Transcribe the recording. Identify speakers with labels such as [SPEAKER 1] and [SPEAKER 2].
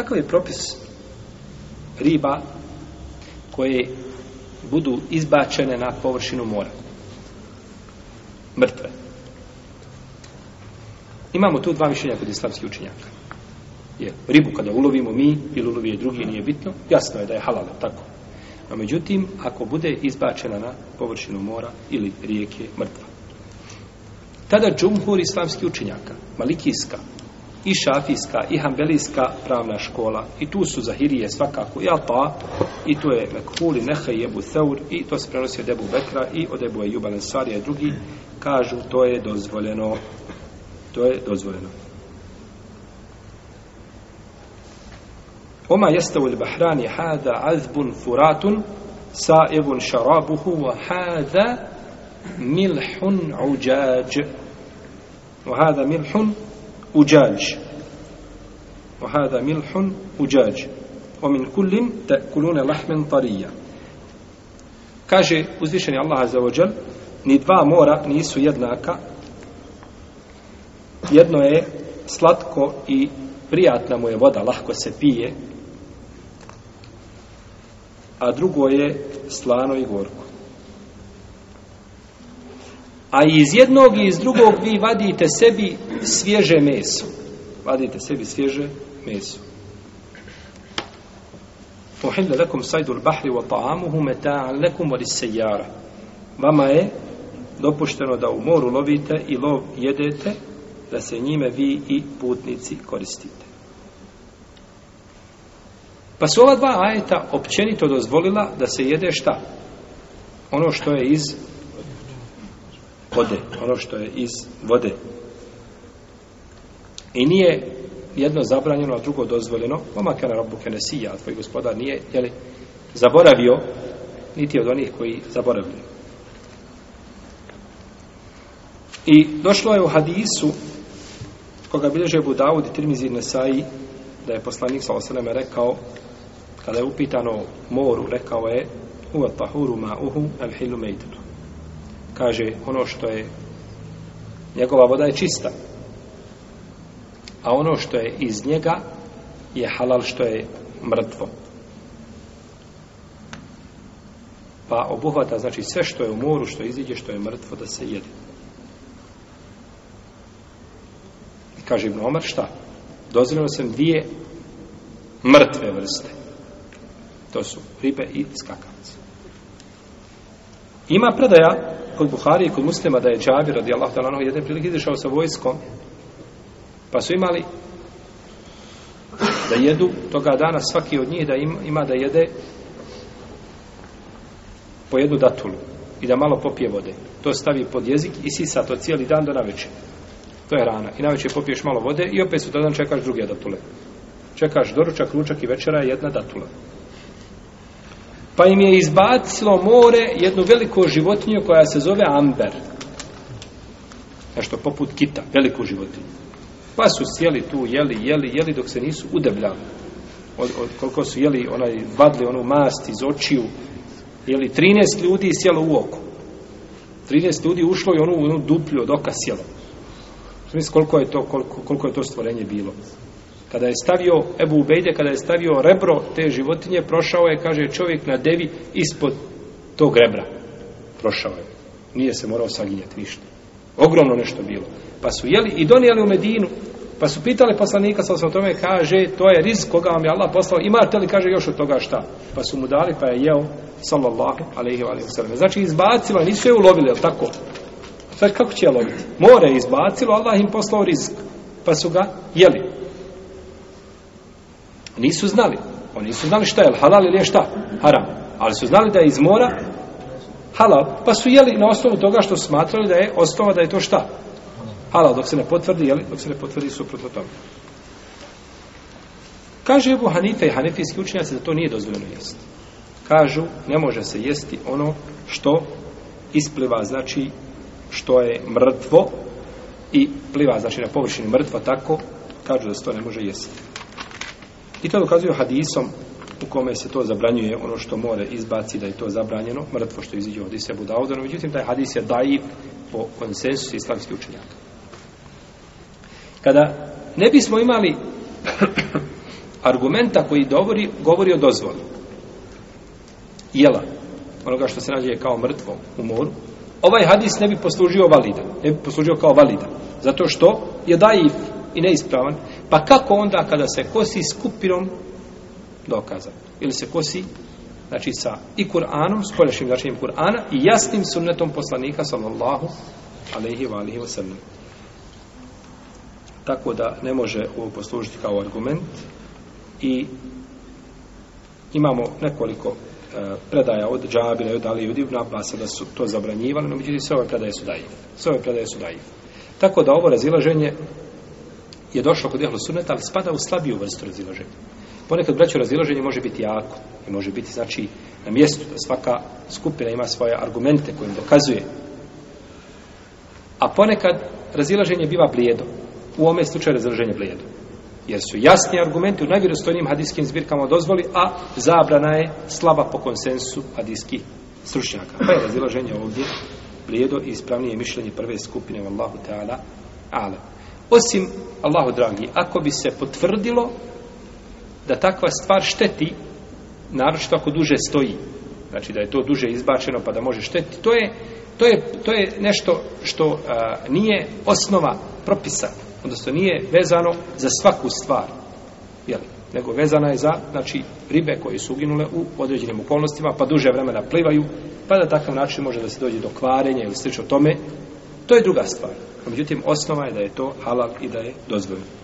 [SPEAKER 1] kakav je propis riba koje budu izbačene na površinu mora? Mrtve. Imamo tu dva mišljenja kod islamskih učenjaka. Je, ribu kada ulovimo mi, ili ulovi je drugi, nije bitno, jasno je da je halal, tako. A međutim, ako bude izbačena na površinu mora ili rijeke mrtva. Tada džumhur islamskih učenjaka, malikijska, i šafijska i hambelijska pravna škola i tu su zahirije svakako i alpa i tu je mekhuli nehe i ebu theur i to se prenosi od ebu bekra i od ebu ejubal ensarija i drugi kažu to je dozvoljeno to je dozvoljeno Oma jeste u Bahrani hada azbun furatun sa evun šarabuhu wa hada milhun uđađ wa hada milhun uđađ. O hada milhun uđađ. O min kullin te kulune lahmen parija. Kaže uzvišeni Allah za ođel, ni dva mora nisu jednaka. Jedno je slatko i prijatna mu je voda, lahko se pije, a drugo je slano i gorko. A iz jednog i iz drugog vi vadite sebi svježe meso. Vadite sebi svježe meso. Uhille lekum sajdu l-bahri wa ta'amuhu meta'an lekum wa lissejara. Vama je dopušteno da u moru lovite i lov jedete, da se njime vi i putnici koristite. Pa su ova dva ajeta općenito dozvolila da se jede šta? Ono što je iz vode, ono što je iz vode. I nije jedno zabranjeno, a drugo dozvoljeno, pomakana robu kenesija, a tvoj gospodar nije, jel, zaboravio, niti od onih koji zaboravljaju. I došlo je u hadisu, koga bilježe Budavud i Tirmizi Nesai, da je poslanik sa osaneme rekao, kada je upitano moru, rekao je, huva tahuru ma uhu, el hilu meitutu kaže ono što je njegova voda je čista a ono što je iz njega je halal što je mrtvo pa obuhvata znači sve što je u moru što iziđe što je mrtvo da se jede i kaže Ibn Omar šta dozirano sam dvije mrtve vrste to su ribe i skakavce ima predaja kod Buhari i kod muslima da je Čabir radijallahu ta'ala anhu jedne prilike izišao sa vojskom pa su imali da jedu toga dana svaki od njih da im, ima da jede po jednu datulu i da malo popije vode to stavi pod jezik i sisa to cijeli dan do navečer to je rana i navečer popiješ malo vode i opet su tada čekaš druge datule čekaš doručak, ručak i večera jedna datula Pa im je izbacilo more jednu veliku životinju koja se zove Amber. Nešto poput kita, veliku životinju. Pa su sjeli tu, jeli, jeli, jeli, dok se nisu udebljali. Od, od, koliko su jeli, onaj, vadli onu mast iz očiju, jeli, 13 ljudi sjelo u oku. 13 ljudi ušlo i onu, onu duplju od oka sjelo. Mislim, koliko je to, koliko, koliko je to stvorenje bilo kada je stavio Ebu Ubejde, kada je stavio rebro te životinje, prošao je, kaže, čovjek na devi ispod tog rebra. Prošao je. Nije se morao saginjati ništa. Ogromno nešto bilo. Pa su jeli i donijeli u Medinu, pa su pitali poslanika sa osnovu tome, kaže, to je risk koga vam je Allah poslao, imate li, kaže, još od toga šta? Pa su mu dali, pa je jeo, sallallahu alaihi wa sallam. Znači, izbacilo, nisu je ulovili, je tako? Znači, kako će je loviti? More je izbacilo, Allah im poslao rizik. Pa su ga jeli. Nisu znali. Oni nisu znali šta je halal ili je šta haram. Ali su znali da je iz mora halal. Pa su jeli na osnovu toga što smatrali da je osnova da je to šta? Halal. Dok se ne potvrdi, jeli? Dok se ne potvrdi suprotno tome. Kaže Ebu Hanife i Hanifijski učenjaci da to nije dozvoljeno jesti. Kažu, ne može se jesti ono što ispliva, znači što je mrtvo i pliva, znači na površini mrtvo, tako kažu da se to ne može jesti. I to dokazuju hadisom u kome se to zabranjuje, ono što more izbaci da je to zabranjeno, mrtvo što iziđe od Isebu Daudana. Međutim, taj hadis je daiv po konsensusu islamskih učenjaka. Kada ne bismo imali argumenta koji dovori, govori o dozvolu jela, onoga što se nađe kao mrtvo u moru, ovaj hadis ne bi poslužio validan, ne bi poslužio kao validan, zato što je daiv i neispravan, Pa kako onda kada se kosi skupinom dokaza? Ili se kosi znači sa i Kur'anom, spolješim značenjem Kur'ana i jasnim sunnetom poslanika sallallahu alaihi wa alihi wa Tako da ne može ovo poslužiti kao argument i imamo nekoliko e, predaja od Džabira i od Ali i od Ibn Abbas da su to zabranjivali, no međutim sve ove predaje su dajive. Sve ove predaje su dajive. Tako da ovo razilaženje je došlo kod ehlu sunneta, ali spada u slabiju vrstu razilaženja. Ponekad, braću, razilaženje može biti jako i može biti, znači, na mjestu da svaka skupina ima svoje argumente kojim dokazuje. A ponekad, razilaženje biva blijedo. U ome slučaju razilaženje blijedo. Jer su jasni argumenti u najvjerostojnijim hadijskim zbirkama dozvoli, a zabrana je slaba po konsensu hadijskih stručnjaka. Pa je razilaženje ovdje blijedo i ispravnije mišljenje prve skupine, vallahu ta'ala, alam. Osim, Allahu dragi, ako bi se potvrdilo da takva stvar šteti, naročito ako duže stoji, znači da je to duže izbačeno pa da može šteti, to je, to je, to je nešto što a, nije osnova propisa, odnosno nije vezano za svaku stvar, jel? nego vezana je za znači, ribe koje su uginule u određenim okolnostima, pa duže vremena plivaju, pa da takav način može da se dođe do kvarenja ili slično tome, to je druga stvar. Međutim, osnova je da je to halal i da je dozvoljeno.